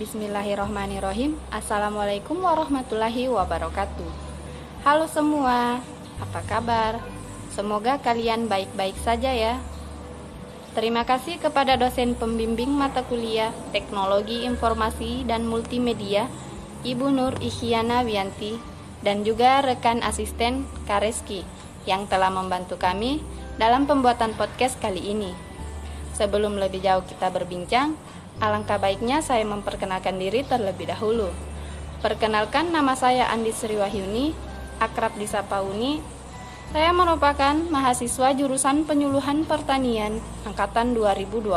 Bismillahirrohmanirrohim Assalamualaikum warahmatullahi wabarakatuh Halo semua, apa kabar? Semoga kalian baik-baik saja ya Terima kasih kepada dosen pembimbing mata kuliah Teknologi Informasi dan Multimedia Ibu Nur Ihyana Wianti dan juga rekan asisten Kareski yang telah membantu kami dalam pembuatan podcast kali ini. Sebelum lebih jauh kita berbincang, alangkah baiknya saya memperkenalkan diri terlebih dahulu. Perkenalkan nama saya Andi Sriwahyuni, akrab disapa Uni, saya merupakan mahasiswa jurusan penyuluhan pertanian angkatan 2020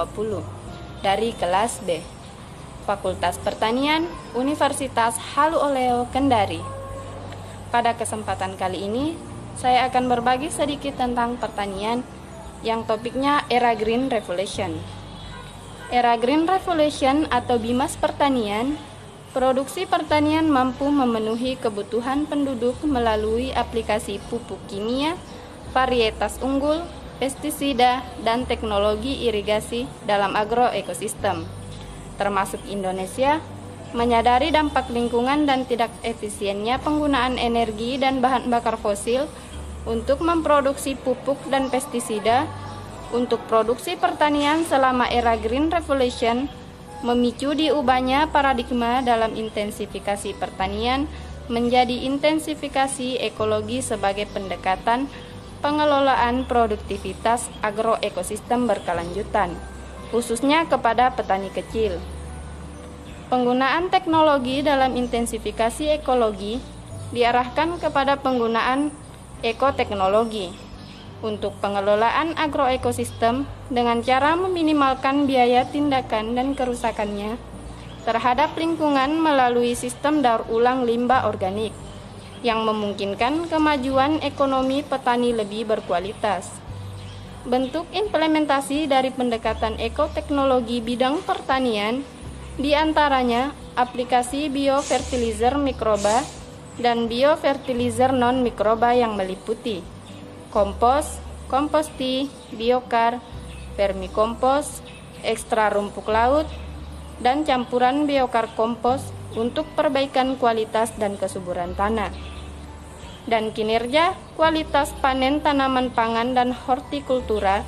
dari kelas B. Fakultas Pertanian Universitas Halu Oleo Kendari. Pada kesempatan kali ini, saya akan berbagi sedikit tentang pertanian yang topiknya era Green Revolution. Era Green Revolution atau Bimas Pertanian Produksi pertanian mampu memenuhi kebutuhan penduduk melalui aplikasi pupuk kimia, varietas unggul, pestisida, dan teknologi irigasi dalam agroekosistem. Termasuk Indonesia, menyadari dampak lingkungan dan tidak efisiennya penggunaan energi dan bahan bakar fosil untuk memproduksi pupuk dan pestisida untuk produksi pertanian selama era Green Revolution memicu diubahnya paradigma dalam intensifikasi pertanian menjadi intensifikasi ekologi sebagai pendekatan pengelolaan produktivitas agroekosistem berkelanjutan, khususnya kepada petani kecil. Penggunaan teknologi dalam intensifikasi ekologi diarahkan kepada penggunaan ekoteknologi untuk pengelolaan agroekosistem dengan cara meminimalkan biaya tindakan dan kerusakannya terhadap lingkungan melalui sistem daur ulang limbah organik yang memungkinkan kemajuan ekonomi petani lebih berkualitas. Bentuk implementasi dari pendekatan ekoteknologi bidang pertanian di antaranya aplikasi biofertilizer mikroba dan biofertilizer non-mikroba yang meliputi kompos, komposti, biokar, vermikompos, ekstra rumpuk laut, dan campuran biokar kompos untuk perbaikan kualitas dan kesuburan tanah. Dan kinerja kualitas panen tanaman pangan dan hortikultura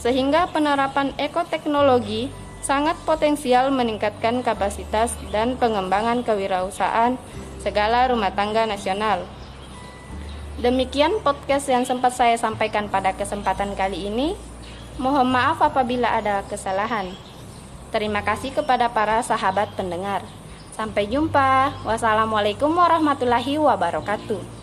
sehingga penerapan ekoteknologi sangat potensial meningkatkan kapasitas dan pengembangan kewirausahaan segala rumah tangga nasional. Demikian podcast yang sempat saya sampaikan pada kesempatan kali ini. Mohon maaf apabila ada kesalahan. Terima kasih kepada para sahabat pendengar. Sampai jumpa. Wassalamualaikum warahmatullahi wabarakatuh.